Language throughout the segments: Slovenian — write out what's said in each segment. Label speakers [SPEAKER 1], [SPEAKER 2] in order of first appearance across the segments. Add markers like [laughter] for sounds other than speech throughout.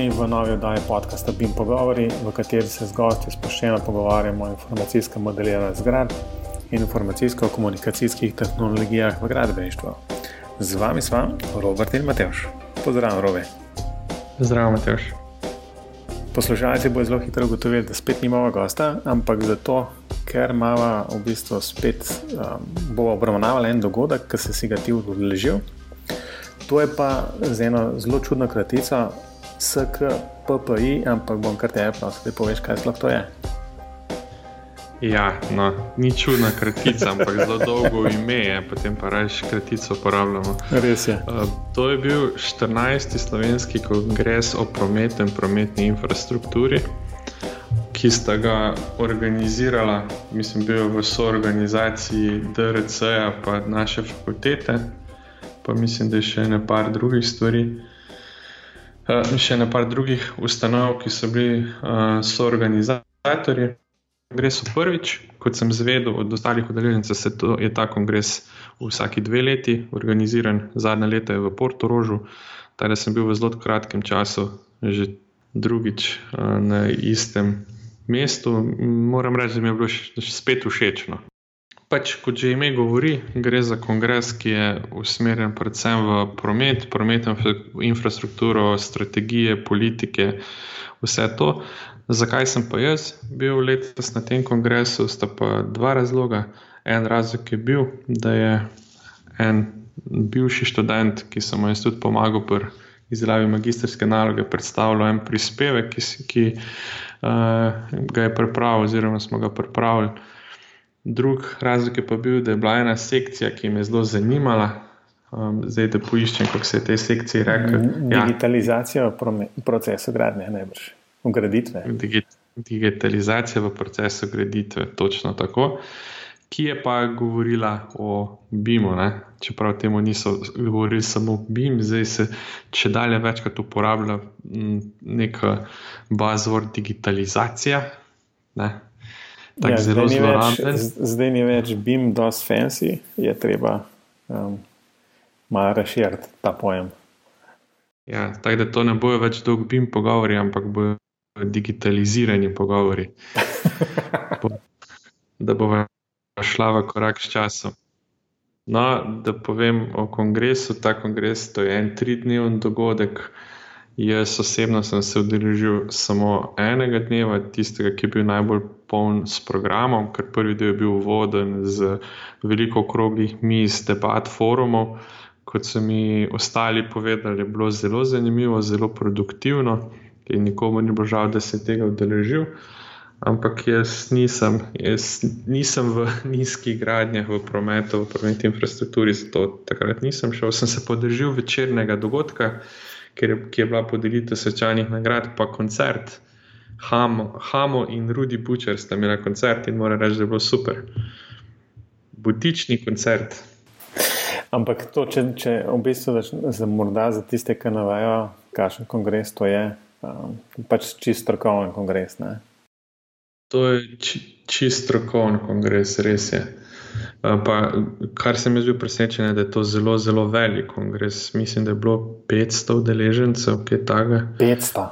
[SPEAKER 1] pozdravljeni v novi oddaji podcasta BIM Pogovori, v kateri se z gosti sproščeno pogovarjamo o informacijskem modeliranju zgradb in informacijsko-komunikacijskih tehnologijah v gradbeništvu. Z vami smo Robert in Mateoš. Pozdravljen, Robe.
[SPEAKER 2] Zdravo, Mateoš.
[SPEAKER 1] Poslušalci bo zelo hitro ugotovili, da spet nimamo gosta, ampak zato, ker imamo v bistvu spet, um, bomo obravnavali en dogodek, ki se si ga ti udeležil. To je pa z eno zelo čudno kratico, SKPPI, ampak bom kar te prosil, da poveš, kaj sploh to je.
[SPEAKER 2] Ja, no, ni čudna kratica, ampak zelo dolgo ime je, potem pa reč kratico uporabljamo.
[SPEAKER 1] Res je.
[SPEAKER 2] Uh, to je bil 14. slovenski kongres o prometni in prometni infrastrukturi, ki sta ga organizirala, mislim, bil v soorganizaciji DRC-ja pa naše fakultete pa mislim, da je še nekaj drugih stvari. Uh, še nekaj drugih ustanov, ki so bili uh, soorganizatorji. Gre so prvič, kot sem zvedel od ostalih udeležencev, je ta kongres vsaki dve leti organiziran, zadnja leta je v Portugalsku, tako da sem bil v zelo kratkem času že drugič uh, na istem mestu. Moram reči, da mi je bilo spet všečno. Pač, kot že ime govori, gre za kongres, ki je usmerjen predvsem v promet, prometno infrastrukturo, strategije, politike, vse to. Zakaj sem pa jaz bil letos na tem kongresu? Sta pa dva razloga. En razlog je bil, da je en bivši študent, ki sem mu tudi pomagal pri izdelavi magistrske naloge, predstavljal en prispevek, ki, ki uh, ga je pripravil, oziroma smo ga pripravili. Drug razlog je pa bil, da je bila ena sekcija, ki me je zelo zanimala. Um, zdaj, da poiščem, kako se je te sekcije reče.
[SPEAKER 1] Ja. Digitalizacija v procesu gradnje, najbrž, ugraditve.
[SPEAKER 2] Digi digitalizacija v procesu graditve, točno tako. Ki je pa govorila o BIM-u, čeprav temu niso govorili samo BIM, zdaj se če dalje večkrat uporablja neka bazovor digitalizacija. Ne?
[SPEAKER 1] Ja, zelo zloraben. Zdaj ni več BIM, dosti fancy, je treba um, malo razširiti ta pojem.
[SPEAKER 2] Ja, tako da to ne bojo več dolg BIM pogovori, ampak bojo digitalizirani pogovori. [laughs] da bo šla v korak s časom. No, da povem o kongresu. Ta kongres je en tridnevni dogodek. Jaz osebno sem se udeležil samo enega dneva, tistega, ki je bil najbolj poln s programom, ker prvi del je bil voden z veliko okroglih miz, debat, forumov. Kot so mi ostali povedali, je bilo zelo zanimivo, zelo produktivno in nikomu ni bilo žal, da se je tega udeležil. Ampak jaz nisem, jaz nisem v [laughs] nizkih gradnjah, v prometu, v prometni infrastrukturi, zato takrat nisem šel. Sem se podržal večernega dogodka ker je, ki je bila podelitev svečanih nagrad, pa koncert. Hamo, Hamo in Rudi Bučer sta imela koncert in moram reči, da je bilo super. Butični koncert.
[SPEAKER 1] Ampak to, če, če v bistvu za, morda za tiste, ki ne vejo, kakšen kongres to je, um, pač čist strokoven kongres. Ne?
[SPEAKER 2] To je či, čist strokoven kongres, res je. Eh, pa, kar se mi je zelo presenečen, je, da je to zelo, zelo velik kongres. Mislim, da je bilo 500 udeležencev, je tega.
[SPEAKER 1] 500.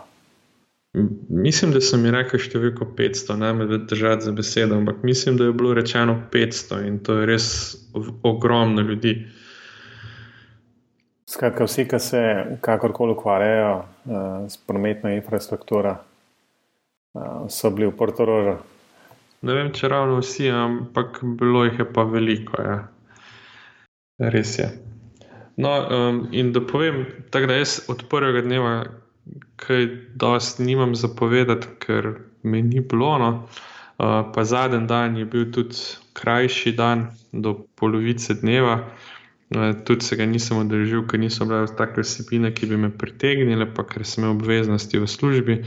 [SPEAKER 2] Mislim, da sem jim rekel številko 500, ne me držati za besedo, ampak mislim, da je bilo rečeno 500 in to je res ogromno ljudi.
[SPEAKER 1] Skratka, vsi, ki se kakorkoli ukvarjajo uh, s prometno infrastrukturo, uh, so bili v Portugalsku.
[SPEAKER 2] Ne vem, če ravno vsi, ampak bilo jih je pa veliko. Ja. Res je. No, um, in da povem, tako da jaz od prvega dneva, kaj dosti nimam zapovedati, ker me ni bilo. No. Uh, pa zadnji dan je bil tudi krajši dan, do polovice dneva. Uh, tudi se ga nisem odrežil, ker niso bile take vsebine, ki bi me pritegnile, pa ker sem imel obveznosti v službi.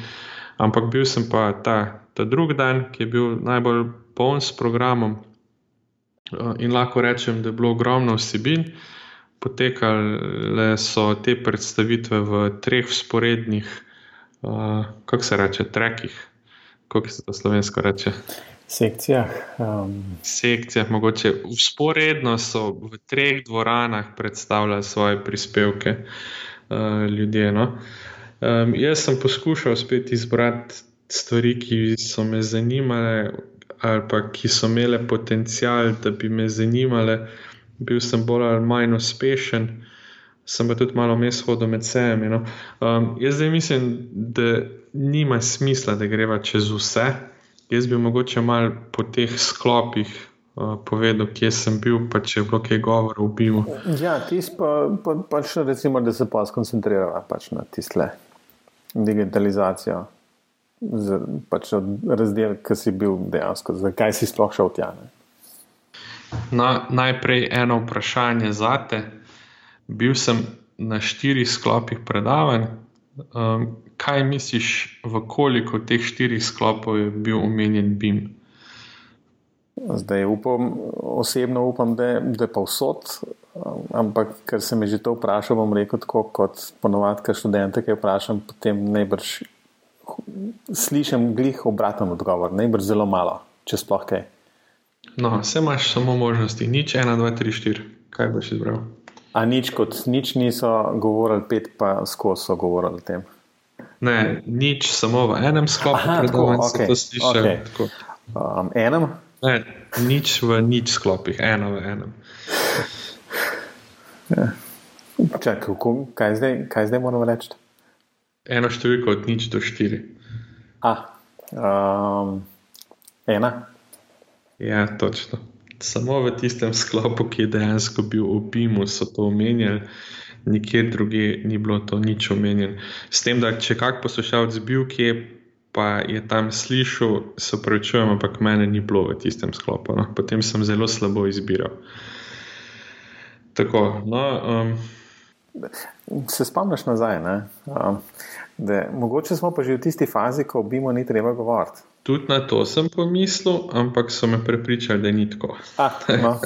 [SPEAKER 2] Ampak bil sem pa ta ta drugi dan, ki je bil najbolj poln s programom, uh, in lahko rečem, da je bilo ogromno vsebin. Potekale so te predstavitve v treh sporednih, uh, kako se reče, trekih, kako se to slovensko reče.
[SPEAKER 1] Sekcijah.
[SPEAKER 2] Um... Sekcijah, mogoče usporedno so v treh dvoranah predstavljali svoje prispevke uh, ljudje. No? Um, jaz sem poskušal spet izbrati stvari, ki so me zanimale, ali pa ki so imele potencial, da bi me zanimale. Bil sem bolj ali manj uspešen, sem pa tudi malo mes hodil med sebami. No. Um, jaz zdaj mislim, da nima smisla, da greva čez vse. Jaz bi mogoče malo po teh sklopih uh, povedal, kje sem bil, pa če je bilo kaj govora o BIM-u.
[SPEAKER 1] Ja, ti pa, pa, pač recimo, da se pa skoncentriraš pač na tiste digitalizacijo z, pač razdel, ki si bil dejansko, zakaj si sploh šel tja.
[SPEAKER 2] Na, najprej eno vprašanje za te. Bil sem na štirih sklopih predavanj. Um, kaj misliš, v koliko teh štirih sklopov je bil omenjen BIM?
[SPEAKER 1] Zdaj upam, osebno upam, da, da je pa vsot, ampak ker se mi že to vprašal, bom rekel tako kot ponovadi, ker študente, ki vprašam, potem najbrž slišim glih obraten odgovor, najbrž zelo malo, če sploh kaj.
[SPEAKER 2] No, vse imaš samo možnosti, nič, ena, dva, tri, štiri. Kaj boš izbral?
[SPEAKER 1] A nič kot nič niso govorili, pet pa skozi so govorili o tem.
[SPEAKER 2] Ne, nič, samo v enem sklopu, predvsem okay, to slišiš.
[SPEAKER 1] Okay. Um, enem?
[SPEAKER 2] Ne, nič v nič sklopih, eno v enem.
[SPEAKER 1] Ja. Čak, kaj, zdaj, kaj zdaj moramo reči?
[SPEAKER 2] Eno številko od nič do štiri.
[SPEAKER 1] A, um, ena.
[SPEAKER 2] Ja, točno. Samo v tistem sklopu, ki je dejansko bil v BIM-u, so to omenjali, nikjer drugje ni bilo to nič omenjeno. S tem, da če kak poslušalec bil kje, pa je tam slišal, se pravičujem, ampak mene ni bilo v tistem sklopu. No. Potem sem zelo slabo izbiral. Tako, no, um,
[SPEAKER 1] Se spomniš nazaj, um, da mogoče smo pa že v tisti fazi, ko bi mu ni treba govoriti.
[SPEAKER 2] Tudi na to sem pomislil, ampak so me prepričali, da ni tako.
[SPEAKER 1] Ah, [laughs] no,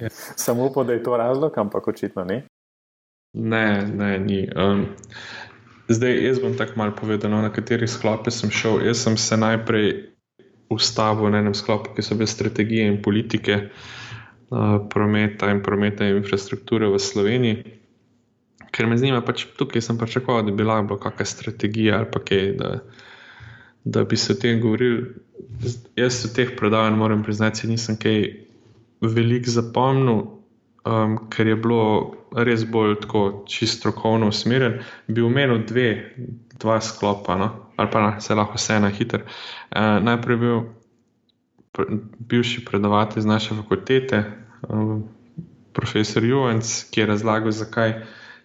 [SPEAKER 1] ja. Samo upam, da je to razlog, ampak očitno ni.
[SPEAKER 2] Ne, ne, ni. Um, zdaj, jaz bom tako malo povedal, no, na kateri sklope sem šel. Jaz sem se najprej ustavil na enem sklopu, ki so bile strategije in politike uh, in prometa in infrastrukture v Sloveniji ker me zanima, pač tukaj sem pričakoval, da bi bila kakšna strategija ali pa kaj, da, da bi se o tem govorili. Jaz v teh predavanjih moram priznati, da nisem kaj veliko zapomnil, um, ker je bilo res bolj tako čisto strokovno usmerjen. Bi omenil dve, dva sklopa, no? ali pa se lahko vse na hiter. Uh, najprej bil bivši predavatelj z naše fakultete, um, profesor Juvenc, ki je razlagal, zakaj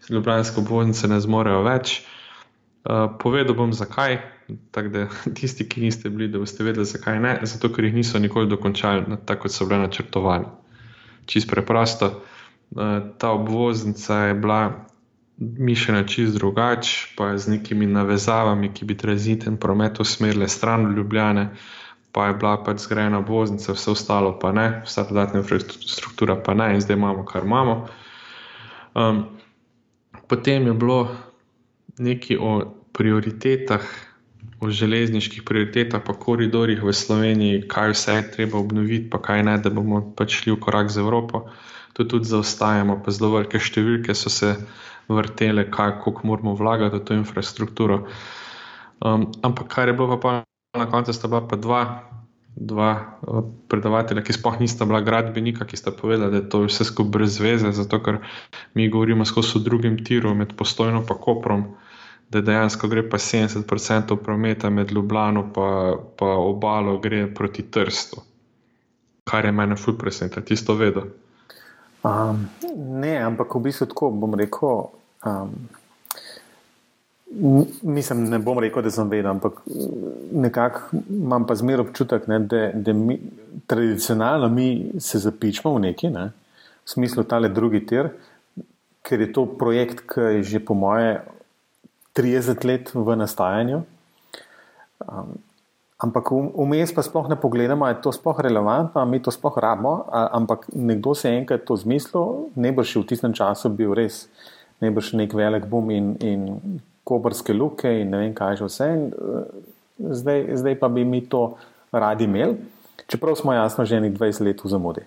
[SPEAKER 2] ljubljanske obvoznice ne zmorejo več. Uh, povedal bom, zakaj. Tak, da, [laughs] tisti, ki niste bili, da boste vedeli, zakaj ne. Zato, ker jih niso nikoli dokončali, tako kot so bile načrtovane. Čist preprosto. Uh, ta obvoznica je bila mišljena čist drugače, pa z nekimi navezavami, ki bi tranziten promet usmerile stran v Ljubljane, pa je bila pač zgrajena obvoznica, vse ostalo pa ne, vsa dodatna infrastruktura pa ne, in zdaj imamo, kar imamo. Um, Potem je bilo nekaj o prioritetah, o železniških prioritetah, pa koridorjih v Sloveniji, kaj vse je treba obnoviti, pa kaj ne, da bomo pač šli v korak z Evropo. To tudi zaostajamo, pa zelo velike številke so se vrtele, kako moramo vlagati v to infrastrukturo. Um, ampak kar je bilo pa na koncu, sta bila pa dva dva eh, predavatelja, ki sploh nista bila gradbenika, ki sta povedala, da je to vse skupaj brez veze, zato ker mi govorimo skozi drugim tirom, med postojno in koprom, da dejansko gre pa 70% prometa med Ljubljano in obalo gre proti Trstu, kar je meni ful presenečenje, tisto vedo.
[SPEAKER 1] Um, ne, ampak v bistvu tako bom rekel. Um, Mislim, ne bom rekel, da sem vedel, ampak nekako imam pa zmeraj občutek, ne, da, da mi, tradicionalno mi se zapičemo v neki, ne, v smislu tale drugi tir, ker je to projekt, ki je že po moje 30 let v nastajanju. Um, ampak vmes pa sploh ne pogledamo, je to sploh relevantno, mi to sploh rabimo, ampak nekdo se je enkrat to zmislil, ne bo še v tistem času bil res, ne bo še nek velik boom in. in kobrske luke in ne vem, kaj že vse. Eh, zdaj, zdaj pa bi mi to radi imeli, čeprav smo jasno že nekaj 20 let v zamudi.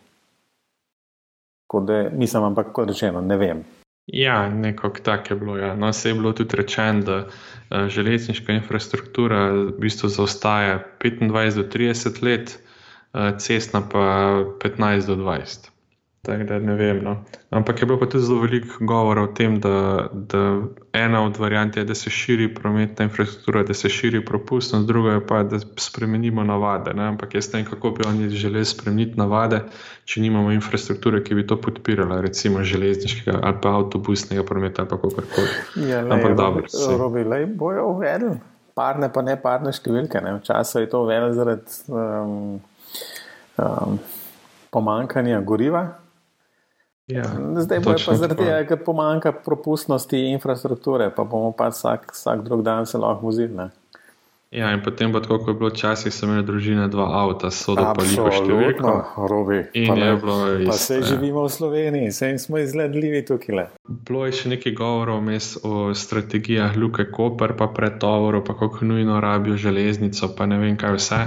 [SPEAKER 1] Nisem, ampak kot rečeno, ne vem.
[SPEAKER 2] Ja, nekako tako je bilo. Ja. No, se je bilo tudi rečeno, da uh, železniška infrastruktura v bistvu zaostaja 25 do 30 let, uh, cestna pa 15 do 20. Tako da ne vem. No. Ampak je bilo pa tudi zelo veliko govora o tem, da, da ena od variant je, da se širi prometna infrastruktura, da se širi propustnost, druga je pa, da spremenimo navade. Ne. Ampak jaz ne vem, kako bi oni želeli spremeniti navade, če nimamo infrastrukture, ki bi to podpirala, recimo železniškega ali pa avtobusnega prometa ali kako koli.
[SPEAKER 1] Ja, Ampak dobro. Robi, le bojo uvedli. Parne, pa ne parne številke. Včasih je to uvedeno zaradi um, um, pomankanja goriva, Ja, Zdaj bo pa zaradi tega, ker pomanjka propustnosti infrastrukture, pa bomo pa vsak, vsak drug dan se lahko vozili.
[SPEAKER 2] Ja, in potem bo tako, kot je bilo včasih, so imeli družine dva avta, so da pa jih
[SPEAKER 1] številko. Robi.
[SPEAKER 2] In je bilo
[SPEAKER 1] res. Pa se živimo v Sloveniji, se jim smo izgledljivi tukaj. Le.
[SPEAKER 2] Bilo je še nekaj govorov o strategijah Luke Koper, pa pretovoru, pa kako nujno rabijo železnico, pa ne vem kaj vse.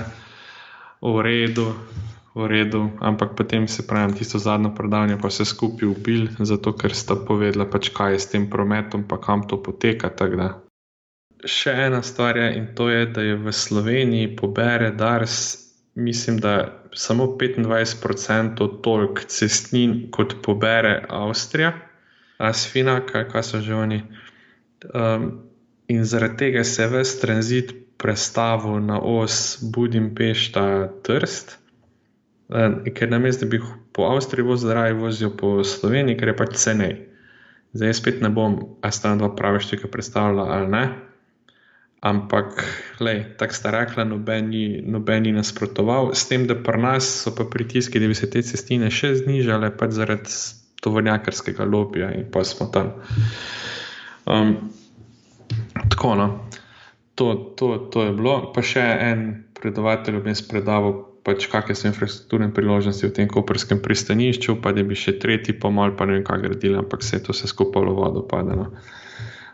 [SPEAKER 2] V redu, v redu, ampak potem se pravi, tisto zadnjo predavanje pa se skupaj ubil, zato ker sta povedala, pač kaj je s tem prometom, pa kam to poteka. Še ena stvar je in to je, da je v Sloveniji pobere Dars, mislim, da samo 25% toliko cestnin, kot pobere Avstrija, Asfina, kaj, kaj so že oni. Um, in zaradi tega se ves tranzit prestavil na os Budimpešta-Trst. Eh, ker na mestu, da bi po Avstriji vozil, raje vozil po Sloveniji, ker je pač cenej. Zdaj spet ne bom, a sta dva pravi štika predstavljala ali ne. Ampak, tako sta rekla, noben ni nasprotoval, s tem, da pri nas so pa pritiski, da bi se te cestine še znižale, pač zaradi tovornjakarskega lobija in pa smo tam. Um, tako, no, to, to, to je bilo. Pa še en predavatelj je predaval pač kakšne so infrastrukturne priložnosti v tem koprskem pristanišču, pa da bi še tretji pomal, pa ne vem, kaj gradili, ampak se je to vse skupaj v vodo padalo.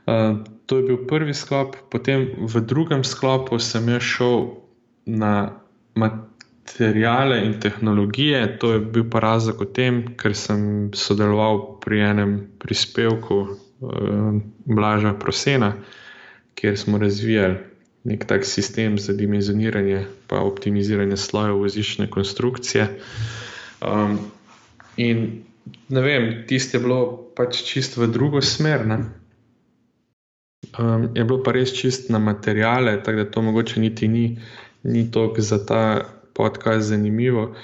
[SPEAKER 2] Uh, to je bil prvi sklop, potem v drugem sklopu sem jaz šel na materijale in tehnologije. To je bil pa razlog o tem, ker sem sodeloval pri enem prispevku uh, Blaža Prosena, kjer smo razvijali nek tak sistem za dimenzioniranje in optimiziranje slojev vozične konstrukcije. Um, in ne vem, tiste je bilo pač čisto v drugo smer. Um, je bilo pa res čist na materijale, tako da to mogoče niti ni, ni toliko za ta podcast zanimivo.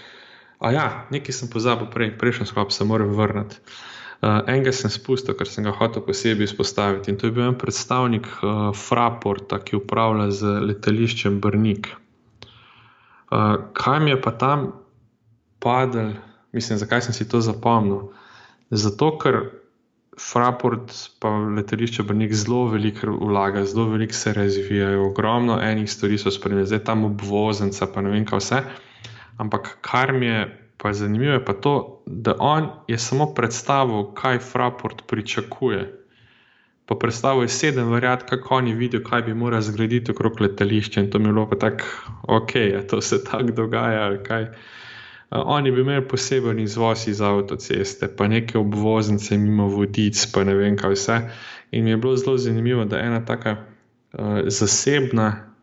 [SPEAKER 2] A ja, nekaj sem pozabil prej, prejšnji sklop se moram vrniti. Uh, enega sem spustil, ker sem ga hotel posebej izpostaviti. In to je bil en predstavnik uh, Fraporta, ki upravlja z letališčem Brnik. Uh, kaj mi je pa tam padel, mislim, zakaj sem si to zapomnil? Zato, ker Fraport in letališče Brnik zelo veliko vlaga, zelo veliko se razvijajo, ogromno enih stvari so spremenili, zdaj tam obvoznica, pa ne vem kaj vse. Ampak kar mi je Pa zanimivo je pa to, da on je samo predstavil, kaj Fraport pričakuje. Pa predstavil je sedem variant, kako oni vidijo, kaj bi moral zgraditi okrog letališča. In to mi je bilo tako, ok, je to se tako dogaja. Uh, oni bi imeli poseben izvoz iz avtoceste, pa neke obvoznice mimo vodic, pa ne vem kaj vse. In mi je bilo zelo zanimivo, da ena taka uh, zasebna,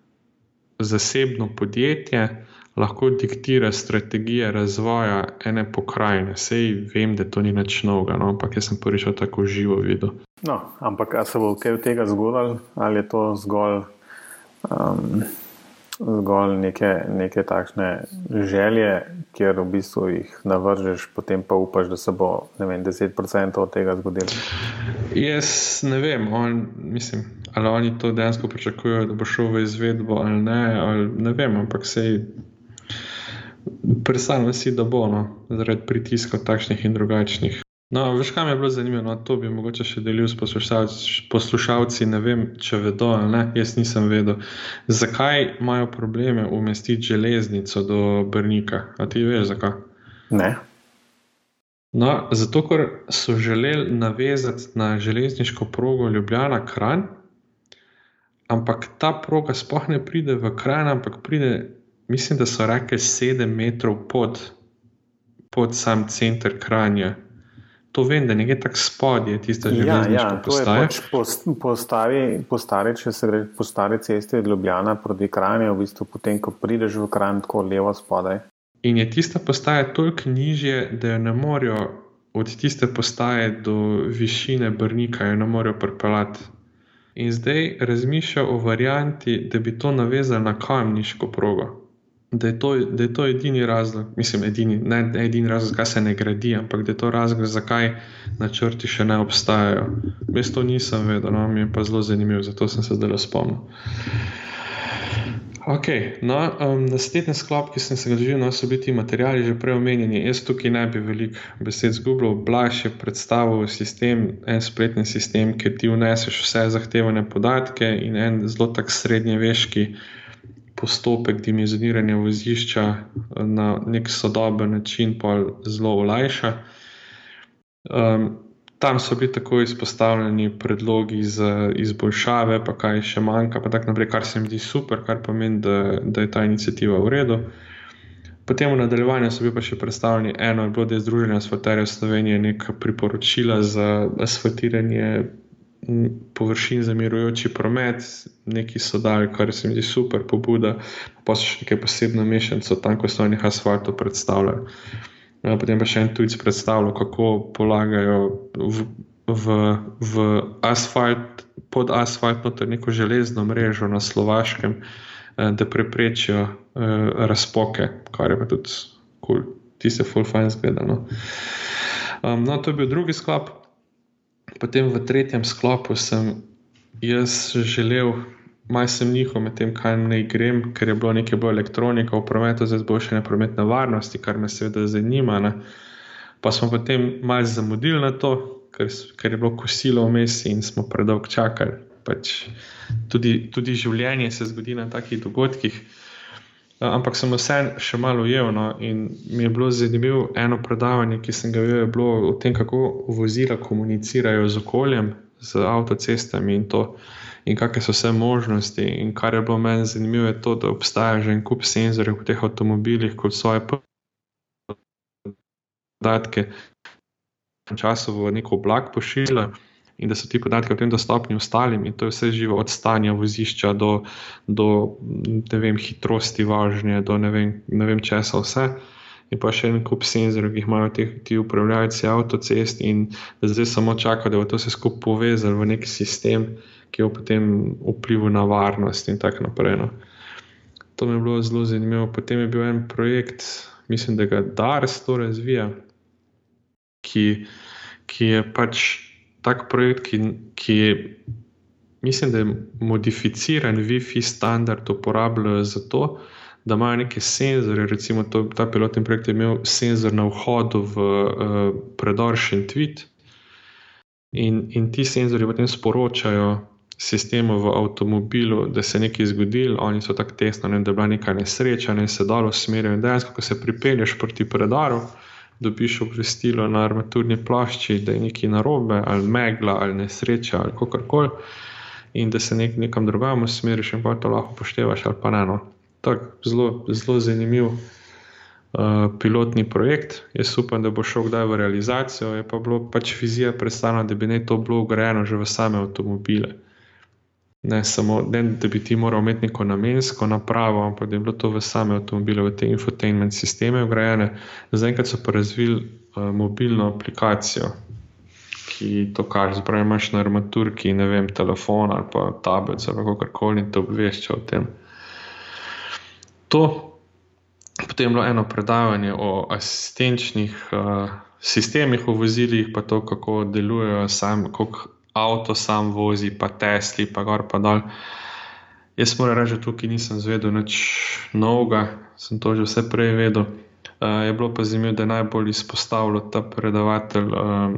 [SPEAKER 2] zasebno podjetje lahko diktira strategije razvoja ene pokrajine. Sej vem, da to ni nič novega, no, ampak jaz sem prvič tako živo videl.
[SPEAKER 1] No, ampak ali se bo kaj od tega zgodilo, ali je to zgolj, um, zgolj neke, neke takšne želje, kjer v bistvu jih navržeš, potem pa upaš, da se bo vem, 10% od tega zgodilo.
[SPEAKER 2] Jaz ne vem, on, mislim, ali oni to dejansko pričakujejo, da bo šel v izvedbo ali ne. Ali ne vem, ampak sej. Predstavljam si, da bo no, zaradi pritiskov takšnih in drugačnih. No, veš, kaj mi je bilo zanimivo, no, to bi mogoče še delil s poslušalci, poslušalci. Ne vem, če vedo ali ne, jaz nisem vedel. Zakaj imajo probleme umestiti železnico do Brnika? A ti veš, zakaj?
[SPEAKER 1] Ne.
[SPEAKER 2] No, zato, ker so želeli navezati na železniško progo Ljubljana Kran, ampak ta proga sploh ne pride v Kran, ampak pride mislim, da so rekli sedem metrov pod, pod sam center kranja. to vem, da nekje tako spodaj je tista železniška
[SPEAKER 1] ja, ja,
[SPEAKER 2] postaja.
[SPEAKER 1] Pač po, po, stari, po stari, če se gre po stari cesti od Ljubljana proti Kranju, v bistvu potem, ko prideš v Kranj, tako levo spodaj.
[SPEAKER 2] In je tista postaja toliko nižje, da jo ne morejo od tiste postaje do višine Brnika, jo ne morejo pripeljati. In zdaj razmišlja o varianti, da bi to navezali na kamniško progo da je, to, da je to edini razlog, mislim, edini, ne, ne edini razlog, zakaj se ne gradi, ampak da je to razlog, zakaj načrti še ne obstajajo. Jaz to nisem vedel, no, mi je pa zelo zanimivo, zato sem se zdaj spomnil. Ok, no, um, naslednji sklop, ki sem se ga držal, no, so biti materiali že prej omenjeni. Jaz tukaj ne bi veliko besed zgubil. Blaž je predstavil sistem, en spletni sistem, kjer ti vneseš vse zahtevane podatke in en zelo tak srednjeveški postopek dimenzioniranja vozišča na nek sodoben način pa zelo olajša. Um, tam so bili tako izpostavljeni predlogi za izboljšave, pa kaj še manjka, pa tako naprej, kar se mi zdi super, kar pomeni, da, da je ta inicijativa v redu. Potem v nadaljevanju so bili pa še predstavljeni eno, bilo je Združenje Asfalterjev Slovenije, neka priporočila za asfaltiranje površin za mirujoči promet, neki so dali, kar se mi zdi super, pobuda, pa so še tam ko so oni asfaltov predstavljali. Ja, potem pa še en tujec predstavljal, kako polagajo v, v, v asfalt, pod asfalt, noter neko železno mrežo na Slovaškem, eh, da preprečijo eh, razpoke, kar je pa tudi kul, cool. ti se full fine zgledano. Um, no, to je bil drugi sklop. Potem v tretjem sklopu sem jaz želel, malo sem njihov med tem, kaj naj grem, ker je bilo nekaj bolj elektronike v prometu za izboljšanje prometne varnosti, kar me seveda zanima. Ne. Pa smo potem malo zamudili na to, ker, ker je bilo kosilo vmes in smo predolgo čakali. Pač tudi, tudi življenje se zgodi na takih dogodkih. Eh, ampak sem vse še malo ujel. No, in mi je bilo zanimivo eno predavanje, ki sem ga videl, je bilo o tem, kako vozila komunicirajo z okoljem, z avtocestami in in kakšne so vse možnosti. In kar je bilo meni zanimivo, je to, da obstaja že en kup senzorjev v teh avtomobilih, kot svoje podatke, času v neko oblak pošiljajo in da so ti podatki o tem dostopni ostalim, in to je vse živo, od stanja vozišča do, do vem, hitrosti vožnje, do ne vem, ne vem česa vse. In pa še en kup senzorjev, ki jih imajo te, ti upravljalci avtocest, in da zdaj samo čakajo, da bo to vse skupaj povezali v neki sistem, ki bo potem vplival na varnost in tako naprej. No. To mi je bilo zelo zanimivo. Potem je bil en projekt, mislim, da ga Dars to razvija, ki, ki je pač tak projekt, ki, ki je, mislim, da je modificiran WiFi standard, uporabljajo za to, da imajo neke senzore. Recimo, to, ta pilotni projekt je imel senzor na vhodu v uh, predor Šentvit, in, in ti senzori potem sporočajo. Sistemu v avtomobilu, da se je nekaj zgodilo, oni so tako tesno, ne, da je bila neka nesreča, ne se dalo usmerjati. Dejansko, ko se pripelješ proti predaru, dobiš obvestilo na armaturni plašči, da je nekaj narobe, ali megla, ali nesreča, ali kako koli, in da se nek, nekam drugam usmeriš, in pa to lahko poštevaš, ali pa ne. No. Zelo, zelo zanimiv uh, pilotni projekt. Jaz upam, da bo šel kdaj v realizacijo. Je pa bilo pač vizija predstavljena, da bi naj to bilo ugrajeno že v same avtomobile ne samo, ne, da bi ti moral imeti neko namensko napravo, ampak da je bilo to v same avtomobile, v te infotainment sisteme ugrajene. Zaenkrat so pa razvili uh, mobilno aplikacijo, ki to kaže. Zbraj imaš na armaturki, ne vem, telefon ali pa tablet ali kako koli in te obvešča o tem. To. Potem je bilo eno predavanje o asistenčnih uh, sistemih v vozilih, pa to, kako delujejo, sam, kako avto sam vozi, pa Tesli, pa gor pa dol. Jaz moram reči, da tukaj nisem zvedel nič novega, sem to že vse prej vedel. Uh, je bilo pa zanimivo, da je najbolj izpostavljal ta predavatelj uh,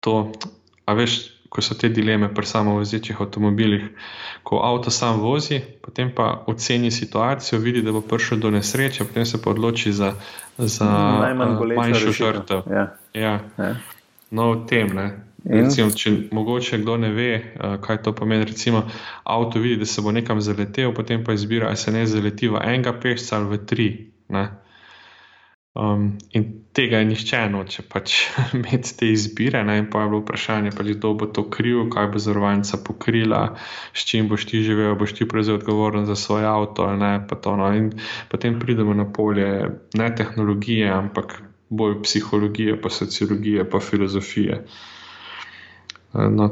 [SPEAKER 2] to, a veš, ko so te dileme pri samovozečih avtomobilih. Ko avto sam vozi, potem pa oceni situacijo, vidi, da bo prišel do nesreče, potem se pa odloči za, za uh, manjšo žrtev. Ja. Ja. Ja. No, v tem, ne. Recimo, če mogoče kdo ne ve, uh, kaj to pomeni, recimo, avto vidi, da se bo nekam zaletel, potem pa izbira, ali se ne zaleti v enega pešca ali v tri. Ne? Um, in tega je nišče noče pač [laughs] imeti te izbire. Ne? In pa je bilo vprašanje, pač, kdo bo to kriv, kaj bo zavarovalnica pokrila, s čim boš ti živel, boš ti prevzel odgovornost za svoj avto. No? In potem pridemo na polje ne tehnologije, ampak bolj psihologije, pa sociologije, pa filozofije. No,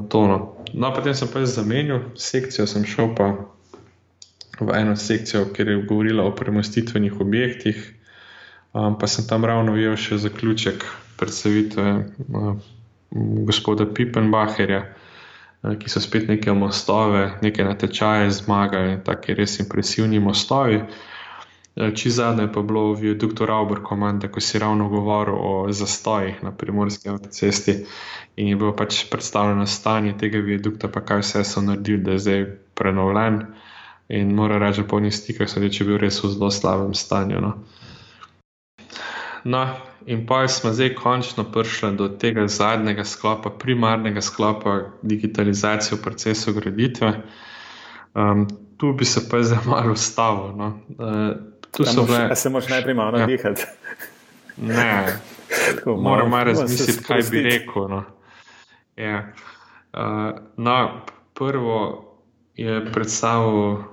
[SPEAKER 2] to, no. no, potem sem pa jaz zamenil sekcijo, sem šel pa v eno sekcijo, kjer je govorila o premostitvenih objektih. Um, pa sem tam ravno videl še zaključek predstavitve uh, gospoda Pippenbacherja, uh, ki so spet neke mostove, neke natečaje zmagali, tako res impresivni mostovi. Uh, Či zadnje pa bilo v dr. Albert komande, ko si ravno govoril o zastojih na primorski avtocesti in je bilo pač predstavljeno stanje tega viadukta, pa kaj vse so naredili, da je zdaj prenovljen. In mora reči, da po njih stikah so reči, je bil res v zelo slabem stanju. No. No, in pa smo zdaj končno prišli do tega zadnjega sklopa, primarnega sklopa digitalizacije v procesu graditve. Um, tu bi se pa zdaj [laughs] malo ustavil. No. Uh,
[SPEAKER 1] tu se lahko bile... najprej malo ja. navihati.
[SPEAKER 2] Ne, [laughs] moram malo razmisliti, kaj bi rekel. No. Ja. Uh, no, prvo je predstavil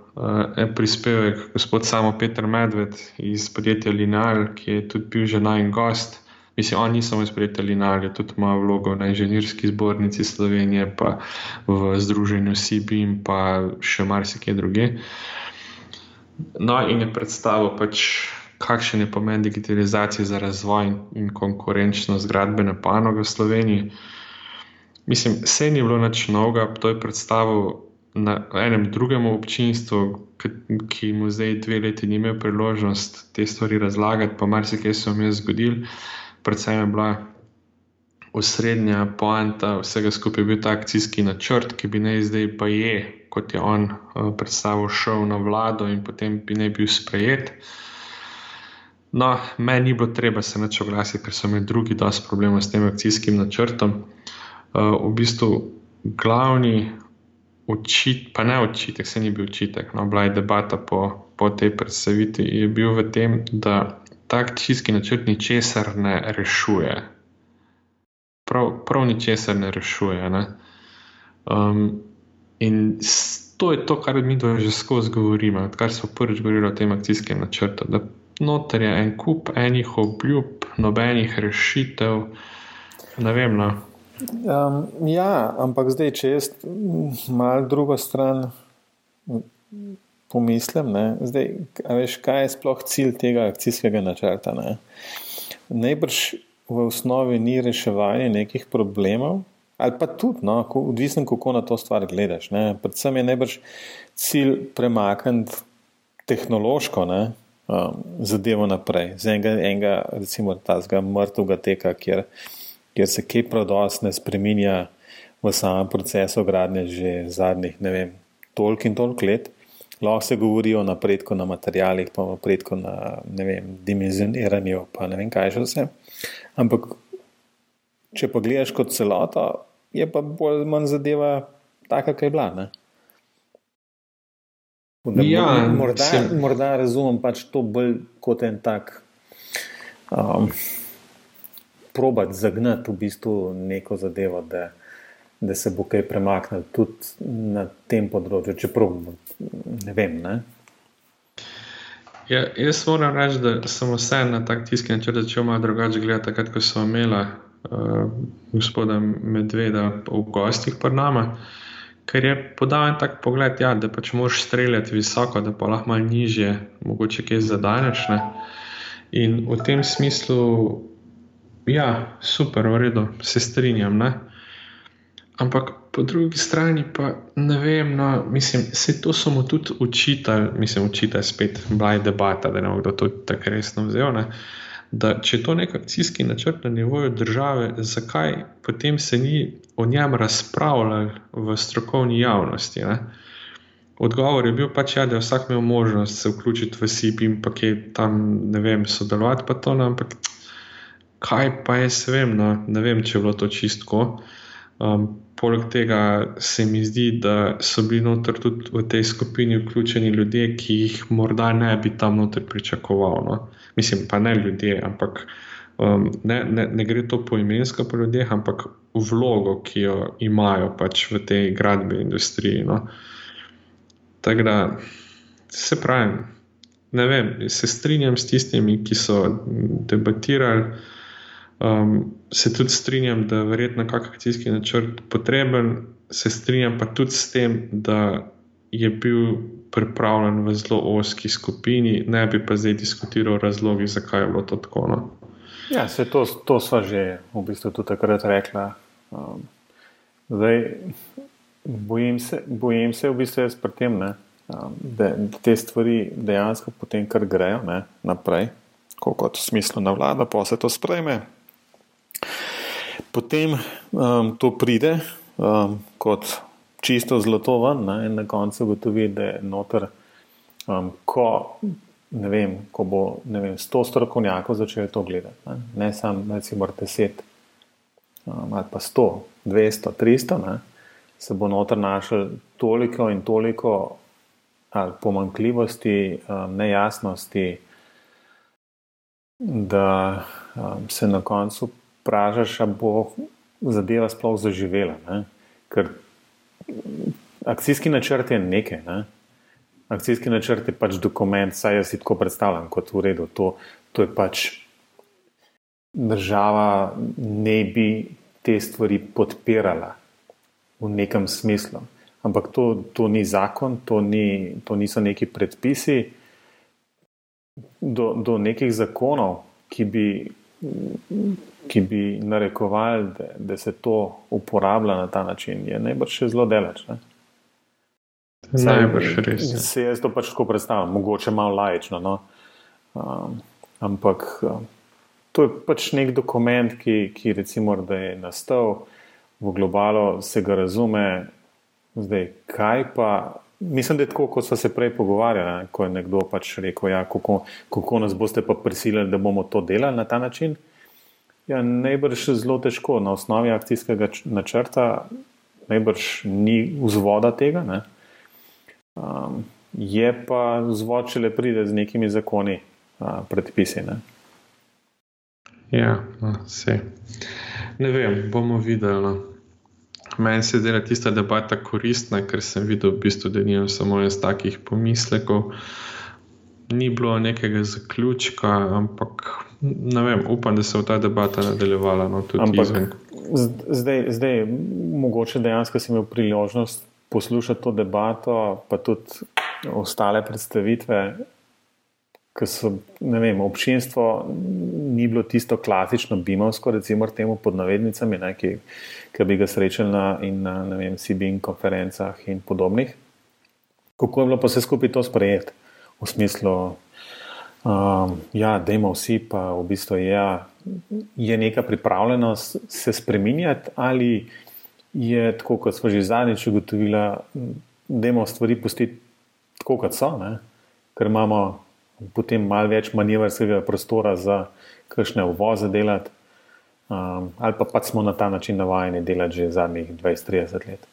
[SPEAKER 2] en prispevek, gospod Samo Petr Medved iz podjetja Lineal, ki je tudi bil že naj gost. Mislim, on ni samo iz podjetja Lineal, je tudi ima vlogo na inženirski zbornici Slovenije, pa v združenju CB in pa še marsikaj druge. No, in je predstavil pač. Kakšen je pomen digitalizacije za razvoj in konkurenčnost gradbene panoge v Sloveniji? Mislim, vse ni bilo nič novega, to je predstavil na enem drugem občinstvu, ki mu zdaj dve leti ni imel priložnost te stvari razlagati, pa marsikaj se je zgodil. Predvsem je bila osrednja poanta vsega skupaj bil ta akcijski načrt, ki bi naj zdaj pa je, kot je on uh, predstavil, šel na vlado in potem bi naj bil sprejet. No, meni ni bilo treba se več oglasiti, ker so imeli drugi dosti problemov s tem akcijskim načrtom. Uh, v bistvu glavni Učit, pa ne učitek, se ni bil učitek. No, bila je debata po, po tej predstavitvi. Je bil v tem, da ta akcijski načrt ničesar ne rešuje. Prav, prav ničesar ne rešuje. Ne? Um, in to je to, kar mi dve že skozi govorimo, kar smo prvič govorili o tem akcijskem načrtu. Da noter je en kup enih obljub, nobenih rešitev. Ne vem, no.
[SPEAKER 1] Um, ja, ampak zdaj, če jaz malo drugo stran pomislim, ne, zdaj, veš, kaj je sploh cilj tega akcijskega načrta. Ne? Najbrž v osnovi ni reševanje nekih problemov, ali pa tudi, no, odvisno kako na to stvar gledaš. Ne? Predvsem je najbrž cilj premakniti tehnološko ne, um, zadevo naprej, z enega, enega recimo, tazga mrtvega teka, kjer kjer se kaj prodost ne spreminja v samem procesu gradnje že zadnjih, ne vem, toliko in toliko let. Lahko se govori o napredku na materialih, pa napredku na, vem, dimenzioniranju, pa ne vem, kaj še vse. Ampak, če pa gledaš kot celota, je pa bolj ali manj zadeva taka, kaj je bila, ne? Da, ja, morda, morda razumem pač to bolj kot en tak um, probati zagnati v bistvu neko zadevo, da, da se bo kaj premaknilo tudi na tem področju, čeprav ne vem. Ne?
[SPEAKER 2] Ja, jaz moram reči, da sem vse na tak tiski načrt začel malo drugače gledati, takrat, ko sem imela uh, gospoda Medveda v gostih pred nami. Ker je podal en tak pogled, ja, da pač moraš streljati visoko, da pa lahko malo nižje, mogoče kaj zadaneš. Ne? In v tem smislu Ja, super, v redu, se strinjam. Ne? Ampak po drugi strani pa ne vem, no, mislim, se to so mu tudi učitelj, mislim, učitelj spet, bila je debata, da ne bo kdo to tako resno vzel. Ne? Da, če je to nek akcijski načrt na nivoju države, zakaj potem se ni o njem razpravljalo v strokovni javnosti? Ne? Odgovor je bil pač, ja, da je vsak imel možnost se vključiti v SIP in pa kaj tam, ne vem, sodelovati, pa to, no, ampak kaj pa jaz vem, no, ne vem, če je bilo to čistko. Um, poleg tega se mi zdi, da so bili noter tudi v tej skupini vključeni ljudje, ki jih morda ne bi tam noter pričakoval. No? Mislim, pa ne ljudje, ampak um, ne, ne, ne gre to poimensko po ljudeh, ampak vlogo, ki jo imajo pač v tej gradbeni industriji. No? Tako da se pravi, ne vem, se strinjam s tistimi, ki so debatirali. Um, se tudi strinjam, da je verjetno kak akcijski načrt potreben, se strinjam pa tudi s tem, da je bil pripravljen v zelo oski skupini, ne bi pa zdaj diskutiral razlogi, zakaj je bilo to tako. No.
[SPEAKER 1] Ja, se to, to sva že v bistvu tudi takrat rekla. Um, zdaj, bojim se, bojim se v bistvu jaz pri tem, ne, um, da, da te stvari dejansko potem kar grejo ne, naprej, kot v smislu na vlada, pa se to sprejme. Potem um, to pride um, kot čisto zlato ven ne, in na koncu ugotovi, da je noter, um, ko, vem, ko bo vem, 100 strokovnjakov začelo to gledati, ne, ne samo recimo 10 um, ali pa 100, 200, 300, ne, se bo noter našel toliko in toliko ali pomankljivosti, um, nejasnosti, da um, se na koncu vprašaš, ali bo zadeva sploh zaživela. Ne? Ker akcijski načrt je nekaj. Ne? Akcijski načrt je pač dokument, saj jaz si tako predstavljam, kot v redu. To, to je pač država, ne bi te stvari podpirala v nekem smislu. Ampak to, to ni zakon, to, ni, to niso neki predpisi. Do, do nekih zakonov, ki bi ki bi narekovali, da, da se to uporablja na ta način, je najbrž še zelo daleč.
[SPEAKER 2] Najbrž res.
[SPEAKER 1] Se jaz to pač tako predstavljam, mogoče malo lajično. No? Um, ampak um, to je pač nek dokument, ki, ki recimo, da je nastal v globalu, se ga razume. Zdaj, kaj pa. Mislim, da je tako, kot smo se prej pogovarjali, ko je nekdo pač rekel, ja, kako, kako nas boste pa prisilili, da bomo to delali na ta način. Ja, najbrž zelo težko na osnovi akcijskega načrta, najbrž ni vzvoda tega. Um, je pa vzvod, če le pride z nekimi zakoni, uh, predpisi. Ne?
[SPEAKER 2] Ja, vse. No, ne vem, bomo videli. No. Meni se zdi tista debata koristna, ker sem videl, v bistvu, da nimam samo jaz takih pomislekov. Ni bilo nekega zaključka, ampak ne vem, upam, da se bo ta debata nadaljevala. No,
[SPEAKER 1] zdaj, zdaj, mogoče dejansko si imel priložnost poslušati to debato, pa tudi ostale predstavitve. Ker so, ne vem, občinstvo ni bilo tisto klasično bimovsko, recimo, temu pod navednicami, ne, ki, ki bi ga srečali na, na vem, CBN konferencah in podobnih. Kako je bilo pa vse skupaj to sprejeti v smislu, Um, ja, da ima vsi, pa v bistvu ja, je neka pripravljenost se spremenjati, ali je tako, kot smo že zadnjič ugotovili, da imamo stvari pustiti tako, kot so, ne? ker imamo potem malo več manevrskega prostora za kakšne uvoze delati, um, ali pa pač smo na ta način navajeni delati že zadnjih 20-30 let.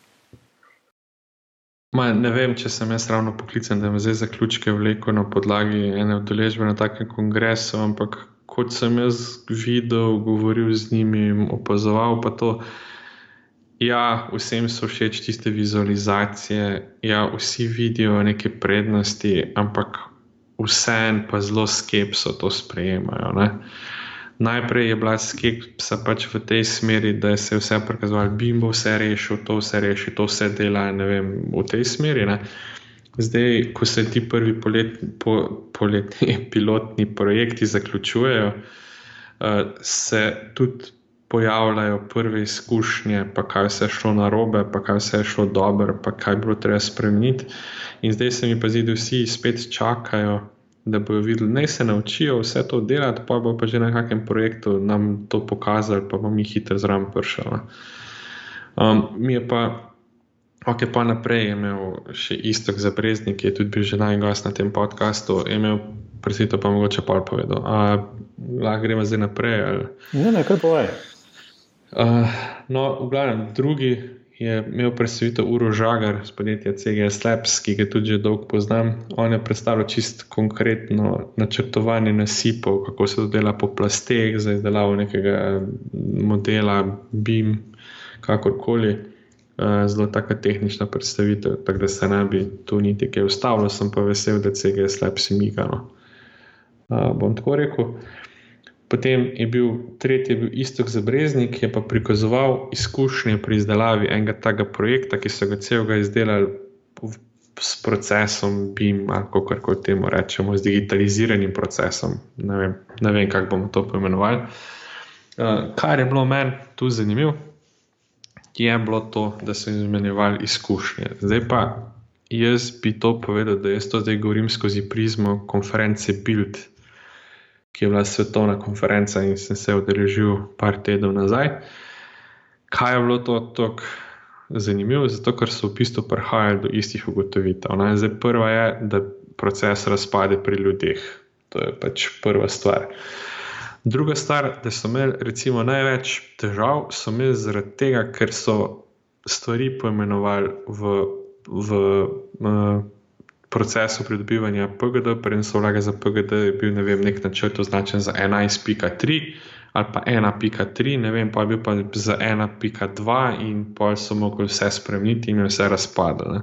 [SPEAKER 2] Ma, ne vem, če sem jaz ravno poklican, da me zdaj zaključke vleko na podlagi ene odeležbe na takem kongresu, ampak kot sem jaz videl, govoril z njimi, opazoval pa to. Ja, vsem so všeč tiste vizualizacije, ja, vsi vidijo neke prednosti, ampak vseeno pa zelo skepso to sprejemajo. Ne? Najprej je bila skepsa pač v tej smeri, da se je vse prikazovalo, da bo vse rešil, to vse reši, to vse dela vem, v tej smeri. Ne. Zdaj, ko se ti prvi polet, po, poletni [laughs] pilotni projekti zaključujejo, uh, se tudi pojavljajo prve izkušnje, pa kaj vse je šlo na robe, pa kaj vse je šlo dobro, pa kaj bilo treba spremeniti. In zdaj se mi pa zdi, da vsi spet čakajo da bodo videli, da se naučijo vse to delati, pa bo pa že na nekem projektu nam to pokazali, pa bomo mi hitro zraven pršali. No. Um, mi je pa, ok, pa naprej imel še istok za Breznik, ki je tudi bil že najgost na tem podkastu, imel presito pa mogoče pa povedal. Lahko gremo zdaj naprej. Ali?
[SPEAKER 1] Ne, ne, kar povej.
[SPEAKER 2] Uh, no, v glavnem, drugi je imel predstavitev Uro Žagar z podjetja CGS Labs, ki ga tudi že dolgo poznam. On je predstavil čist konkretno načrtovanje nasipov, kako se to dela po plasteh, za izdelavo nekega modela, BIM, kakorkoli. Uh, zelo taka tehnična predstavitev, tako da se ne bi tu niti kaj ustavilo, sem pa vesel, da CGS Labs imigano. Uh, bom tako rekel. Potem je bil tretji, je bil Istok Zabreznik, ki je pa prikazoval izkušnje pri izdelavi enega takega projekta, ki so ga celega izdelali s procesom BIM, ali kako temu rečemo, z digitaliziranim procesom. Ne vem, ne vem kako bomo to poimenovali. Uh, kar je bilo meni tu zanimivo, je bilo to, da so izmenjevali izkušnje. Zdaj pa jaz bi to povedal, da jaz to zdaj govorim skozi prizmo konference Build ki je bila svetovna konferenca in sem se udeležil par tednov nazaj. Kaj je bilo to tako zanimivo? Zato, ker so v bistvu prihajali do istih ugotovitev. Zdaj, prva je, da proces razpade pri ljudeh. To je pač prva stvar. Druga stvar, da so imeli recimo, največ težav, so imeli zaradi tega, ker so stvari poimenovali v, v, v procesu pridobivanja PGD, preden so vlagali za PGD, je bil ne vem, nek načrt označen za 11.3 ali pa 1.3, ne vem, pa je bil pa za 1.2 in pa so mogli vse spremeniti in vse razpadlo.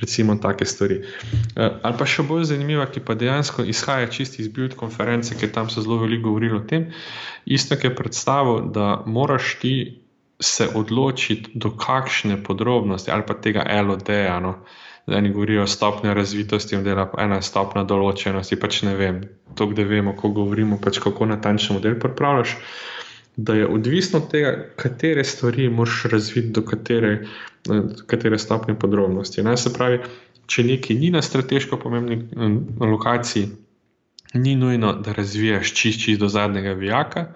[SPEAKER 2] Recimo take stvari. Uh, ali pa še bolj zanimiva, ki pa dejansko izhaja čisti iz Build konference, ker tam so zelo veliko govorili o tem. Isto je predstavil, da moraš ti se odločiti, do kakšne podrobnosti ali pa tega LOD-ja. No, eni govorijo o stopnji razvitosti, da je ena stopnja določenosti. Pač ne vem, to, da vemo, ko govorimo, pač kako natančen model pripravljaš. Da je odvisno od tega, katere stvari moraš razviti, do katere, katere stopnje podrobnosti. Ne, se pravi, če nekaj ni na strateško pomembni lokaciji, ni nujno, da razvijaš čist, čist do zadnjega vijaka,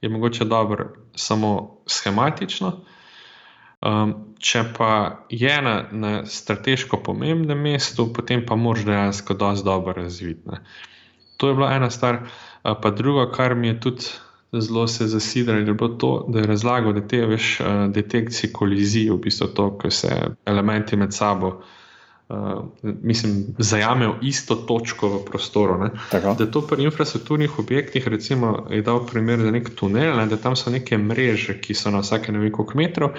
[SPEAKER 2] je mogoče dobro samo schematično. Um, če pa je na, na strateško pomembnem mestu, potem pa moraš dejansko dosti dobro razvideti. To je bila ena stvar. Uh, pa druga, kar mi je tudi zelo se zasidalo, je bilo to, da je razlagal, da te veš, uh, detekcije kolizij, v bistvu to, ko se elementi med sabo. Uh, mislim, zajamejo isto točko v prostoru. Da to pri infrastrukturnih objektih, recimo, je dal primer za nek tunel, ne? da tam so neke mreže, ki so na vsake ne vem koliko metrov,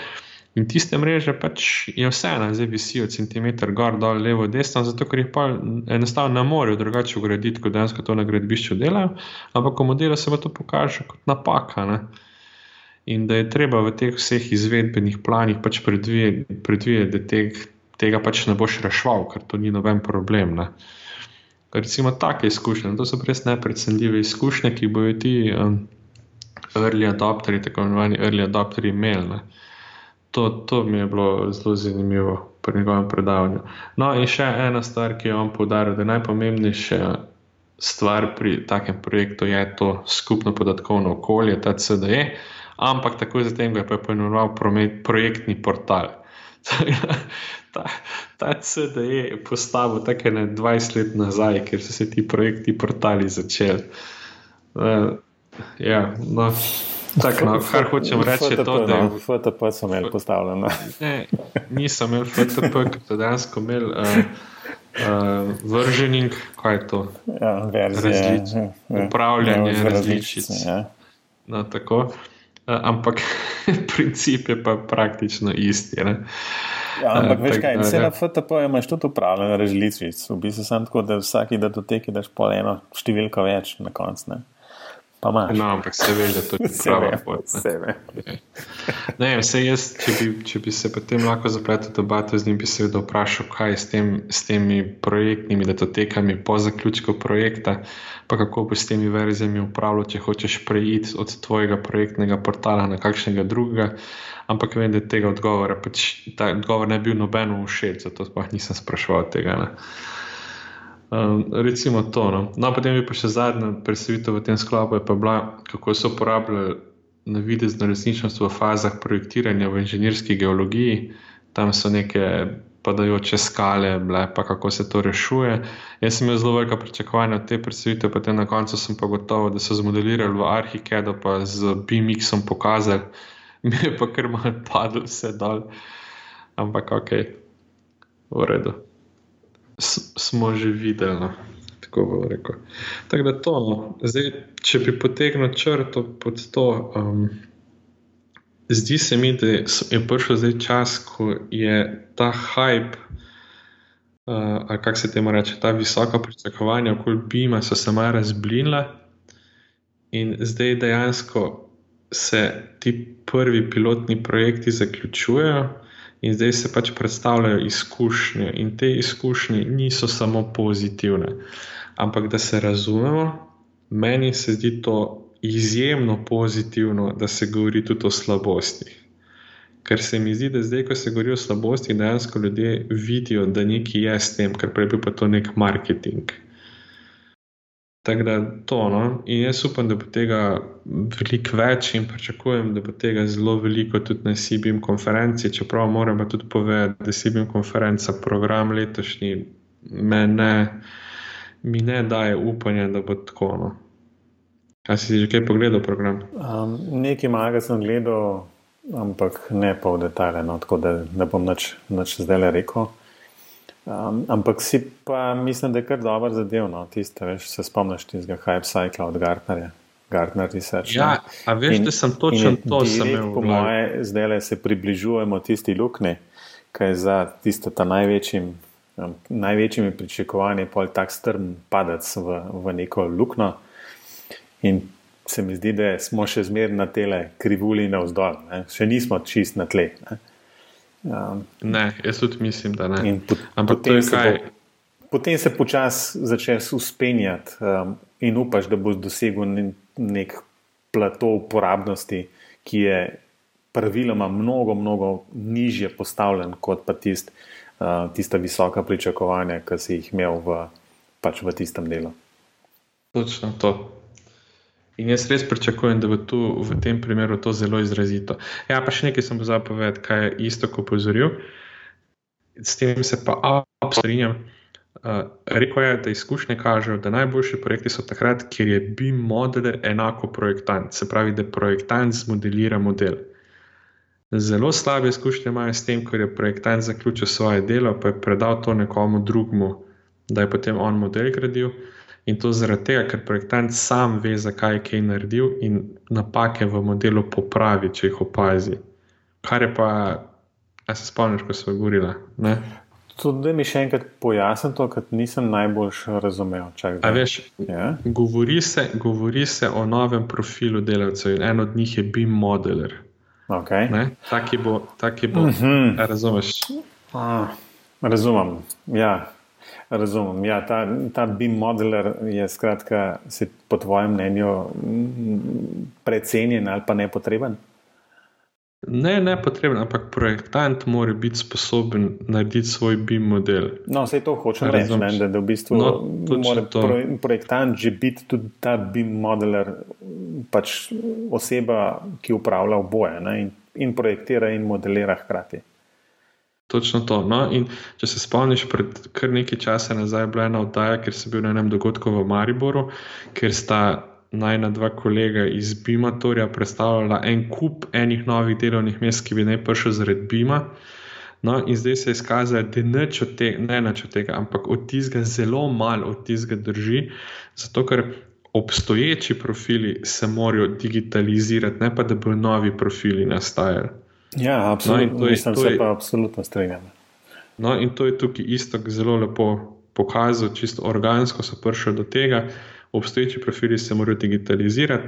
[SPEAKER 2] In tiste mreže pač je vseeno, zdaj visijo centimeter gor, dol, levo, desno, zato ker jih pa enostavno ne morejo drugače ugraditi, kot dejansko to na gradbišču delajo, ampak v modelu se pa to pokaže kot napaka. Ne? In da je treba v teh vseh izvedbenih planih pač predvideti, da teg, tega pač ne boš rešval, ker to ni noben problem. Ne? Recimo take izkušnje, to so res neprecenljive izkušnje, ki bojo ti um, early adopteri, tako imenovani early adopteri, imeli to, to mi je bilo zelo zanimivo pri njegovem predavanju. No, in še ena stvar, ki je on poudaril, da je najpomembnejša stvar pri takem projektu je to skupno podatkovno okolje, ta CDE, ampak takoj zatem ga je pa poimenoval projektni portal. [laughs] ta, ta CDE je postavil tako ne 20 let nazaj, ker so se ti projekti portali začeli. Uh, ja, no. Tak, no, kar hočem reči, je to, da je
[SPEAKER 1] no, FTP sem imel postavljen.
[SPEAKER 2] Ne, nisem imel FTP, ker sem dejansko imel uh, uh, vržening, kaj je to?
[SPEAKER 1] Ja, verzije,
[SPEAKER 2] Različ, ja, ja. upravljanje ja, različic. Ja. No, tako, uh, ampak [laughs] princip je pa praktično isti. Ne?
[SPEAKER 1] Ja, ampak, veš kaj, vse na FTP imaš tudi upravljanje različic. V bistvu sem tako, da vsaki datoteki daš pol eno številko več na koncu.
[SPEAKER 2] No, ampak se veš, da to [laughs] ni prava pot. Ne, vse [laughs] jaz, če bi, če bi se potem lahko zapletel debato z njim, bi se vedno vprašal, kaj je s, tem, s temi projektnimi datotekami po zaključku projekta, pa kako bi s temi verzijami upravljal, če hočeš preiti od tvojega projektnega portala na kakšnega drugega. Ampak vem, da tega odgovora, pač, ta odgovor ne bi bil nobeno všeč, zato sploh nisem spraševal tega. Ne. Recimo to. No. no, potem je pa še zadnja predstavitev v tem sklopu, pa bila, kako so uporabljali na videzno resničnost v fazah projektiranja v inženirski geologiji. Tam so neke padajoče skale, bile, pa kako se to rešuje. Jaz sem imel zelo velika pričakovanja od te predstavitve, potem na koncu sem pa gotovo, da so zmodelirali v Arhikedu, pa z BMX-om pokazali, [laughs] mi je pa kar malo padlo vse dol. Ampak ok, v redu. Smo že videli. No. Tako bo rekel. Tako da to, no. Zdaj, če bi potegnil črto pod to, um, zdi se mi, da je prišel zdaj čas, ko je ta hype, uh, ali kako se temu reče, ta visoka pričakovanja okoli Bima, so se malo razblinila in zdaj dejansko se ti prvi pilotni projekti zaključujejo. In zdaj se pač predstavljajo izkušnje, in te izkušnje niso samo pozitivne. Ampak da se razumemo, meni se zdi to izjemno pozitivno, da se govori tudi o slabosti. Ker se mi zdi, da zdaj, ko se govori o slabosti, dejansko ljudje vidijo, da nekaj je s tem, ker prej bi pa to nek marketing. Tako da to. No? In jaz upam, da bo tega veliko več in pričakujem, da bo tega zelo veliko tudi na CBM konferenci. Čeprav moram tudi povedati, da CBM konferenca program letošnji, ne, mi ne daje upanja, da bo tako. No? Kaj si že kaj pogledal program?
[SPEAKER 1] Um, nekaj malega sem gledal, ampak ne pa v detalje, no? tako da ne bom nič zdaj le rekel. Um, ampak si pa mislim, da je kar dobro zadevno. Tiste, veš, se spomniš tistega hype cycla od Gartnerja. Gartner Research.
[SPEAKER 2] Ja, a veš, in, da sem točno to
[SPEAKER 1] samil. Po moje, zdaj se približujemo tisti luknji, kaj je za tiste ta največjim, um, največjimi pričakovanji pol tak strm padec v, v neko luknjo. In se mi zdi, da smo še zmeraj na tele krivuli na vzdolj, še nismo čist na tle. Ne?
[SPEAKER 2] Um, ne, jaz tudi mislim, da ne.
[SPEAKER 1] Pot, Ampak potem se, bo, potem se počasi začneš uspenjati um, in upaš, da boš dosegel nek plato uporabnosti, ki je praviloma mnogo, mnogo nižje postavljen kot pa tist, uh, tista visoka pričakovanja, ki si jih imel v, pač v tistem delu.
[SPEAKER 2] Točno to. In jaz res pričakujem, da bo tu v tem primeru to zelo izrazito. Ja, pa še nekaj sem pozabil povedati, kaj je isto, ko pozoril. S tem se pa absolutno strinjam. Uh, Rekl je, da izkušnje kažejo, da najboljši projekti so takrat, kjer je BIM model enako projektant, se pravi, da projektant zmodelira model. Zelo slabe izkušnje imajo s tem, ker je projektant zaključil svoje delo, pa je predal to nekomu drugemu, da je potem on model gradil. In to zaradi tega, ker projektant sam ve, zakaj je kaj naredil in napake v modelu popravi, če jih opazi. Kar je pa, a se spomniš, ko smo govorili.
[SPEAKER 1] Tudi mi še enkrat pojasnim to, kar nisem najbolj razumel.
[SPEAKER 2] Veš, ja? govori, se, govori se o novem profilu delavcev in en od njih je BIM modeler.
[SPEAKER 1] Okay.
[SPEAKER 2] Taki bo, taki bo. Mm -hmm. Razumeš?
[SPEAKER 1] Ah, razumem. Ja, Razumem. Ja, ta, ta BIM modeler je skratka, po tvojem mnenju precenjen ali pa nepotreben?
[SPEAKER 2] Ne, ne potreben, ampak projektant mora biti sposoben narediti svoj BIM model.
[SPEAKER 1] No, vse to hočem reči, ne, da, da v bistvu no, mora pro, projektant že biti tudi ta BIM modeler, pač oseba, ki upravlja oboje ne, in, in projektira in modelira hkrati.
[SPEAKER 2] Točno to. No, če se spomniš, pred kar nekaj časa nazaj je bila ena oddaja, ker sem bil na enem dogodku v Mariboru, ker sta najna dva kolega iz Bimatorja predstavljala en kup enih novih delovnih mest, ki bi naj prišel zaradi Bima. No, in zdaj se je izkazalo, da neč od tega, ne neč od tega, ampak od tistega zelo malo od tistega drži, zato ker obstoječi profili se morajo digitalizirati, ne pa da bi novi profili nastajali.
[SPEAKER 1] Ja, absolutno. No, Mislim, se pa absolutno strinjam.
[SPEAKER 2] No, in to je tukaj isto zelo lepo pokazal, čisto organsko so prišli do tega. Obstoječi profili se morajo digitalizirati.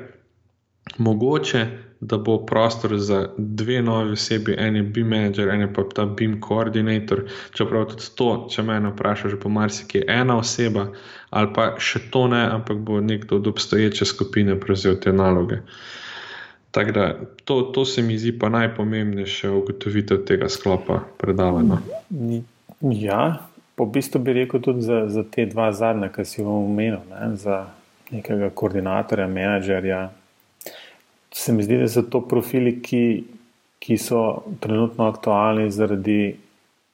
[SPEAKER 2] Mogoče, da bo prostor za dve novi osebi, en je BIM manager, en je pa ta BIM koordinator. Čeprav tudi to, če me vprašaš, bo marsikaj ena oseba, ali pa še to ne, ampak bo nekdo od obstoječe skupine prevzel te naloge. Uh, Tako da to, to se mi zdi pa najpomembnejše ugotovitev tega sklopa predavanja.
[SPEAKER 1] Ja, po bistvu bi rekel tudi za, za te dva zadnja, ki si jih omenil, ne, za nekega koordinatorja, menedžerja. Se mi zdi, da so to profili, ki, ki so trenutno aktualni zaradi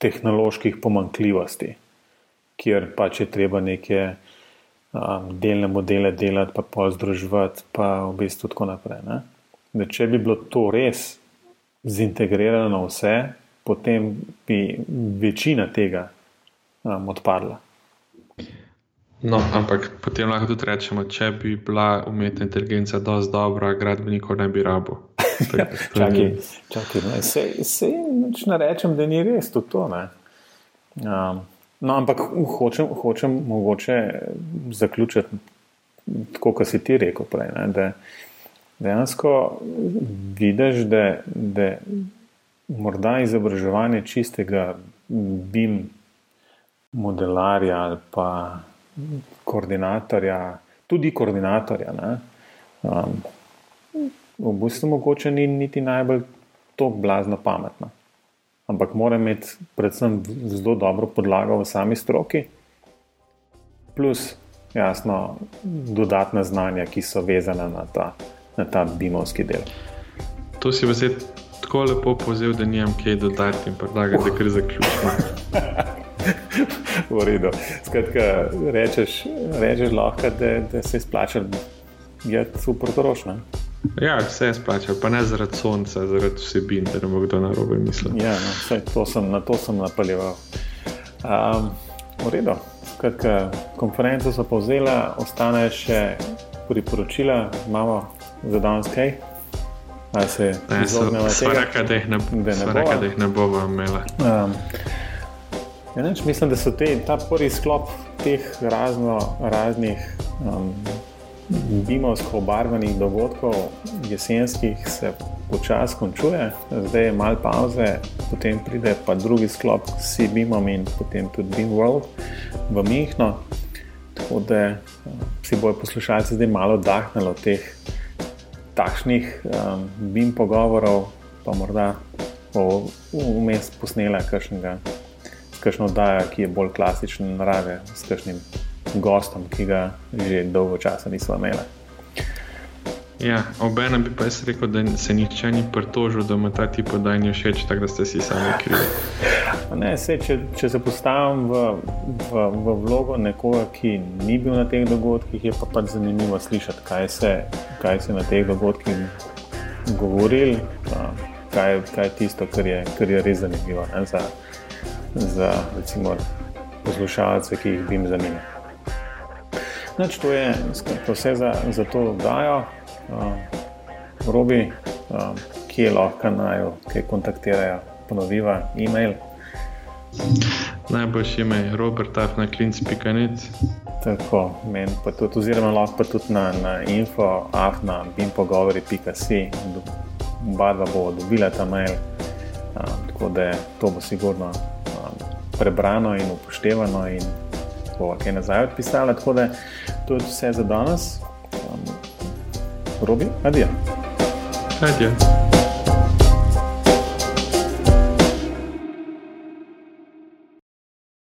[SPEAKER 1] tehnoloških pomankljivosti, kjer pač je treba neke um, delne modele delati, pa pol združevati, pa v bistvu tako naprej. Ne da če bi bilo to res, zintegrirano vse, potem bi večina tega um, odpadla.
[SPEAKER 2] No, ampak potem lahko tudi rečemo, če bi bila umetna inteligenca dovolj dobra, gradbenikov ne bi rabo. [laughs]
[SPEAKER 1] čakaj, čakaj, ne, se, se ne rečem, da ni res to. to um, no, ampak hočem, hočem mogoče zaključiti tako, kot si ti rekel prej. Ne, da dejansko vidiš, da, da morda izobraževanje čistega BIM modelarja ali pa koordinatorja, tudi koordinatorja. Um, v bistvu mogoče ni niti najbolj tako blazno pametna. Ampak mora imeti predvsem zelo dobro podlago v sami stroki, plus jasno dodatna znanja, ki so vezana na ta, na ta bimovski del.
[SPEAKER 2] To si v zdaj tako lepo povzel, da nimam kaj dodati in predlagati, da kar zaključimo. [laughs]
[SPEAKER 1] v redu. Skratka, rečeš, rečeš lahko, da, da se splača, je super trošno.
[SPEAKER 2] Ja, vse je splačal, pa ne zaradi sonca, zaradi vsebin, da ne bo kdo na robe mislil.
[SPEAKER 1] Ja, no, vse, to sem, na to sem napaljeval. Um, v redu. Skratka, konferenco so povzela, ostane še priporočila, imamo za danes kaj. Ali se izognemo
[SPEAKER 2] tega, da jih ne, ne bomo imeli. Um,
[SPEAKER 1] Ja, neč, mislim, da so te, ta prvi sklop teh razno, raznih um, bimovsko obarvanih dogodkov, jesenskih, se počasi končuje, zdaj je malo pauze, potem pride pa drugi sklop s Bimom in potem tudi Beam World v Mihno. Tako da um, si bojo poslušalci zdaj malo oddahnili od teh takšnih um, Bim pogovorov, pa morda vmes posnela kakšnega kakšno oddajo, ki je bolj klasične narave, s kakšnim gostom, ki ga že dolgo časa nismo imeli.
[SPEAKER 2] Ja, Obenem bi pa jaz rekel, da se nihče ni pritožil, da ima ta tip oddajanja všeč, tako da ste si sami krivi.
[SPEAKER 1] Ne, se, če, če se postavim v, v, v vlogo nekoga, ki ni bil na teh dogodkih, je pa pač zanimivo slišati, kaj se, kaj se na teh dogodkih govorili, kaj, kaj je tisto, kar je, kar je res zanimivo. Ne, za, za recimo, poslušalce, ki jih bi jim zanimalo. Noč, to je vse za, za to oddajo. Uh, Robi, uh, kje lahko najo, kje kontaktirajo, ponoviva e-mail.
[SPEAKER 2] Najboljši ime je robert.afna.klinc.net.
[SPEAKER 1] Tako, meni pa tudi, oziroma lahko pa tudi na, na info, afna, bimpogovori.si, oba dva bo dobila ta mail, um, tako da to bo sigurno prebrano in upoštevano, in bo kaj nazaj odpisala. Tako da to je vse za danes. Um, بالروبي هادية.
[SPEAKER 2] هادية.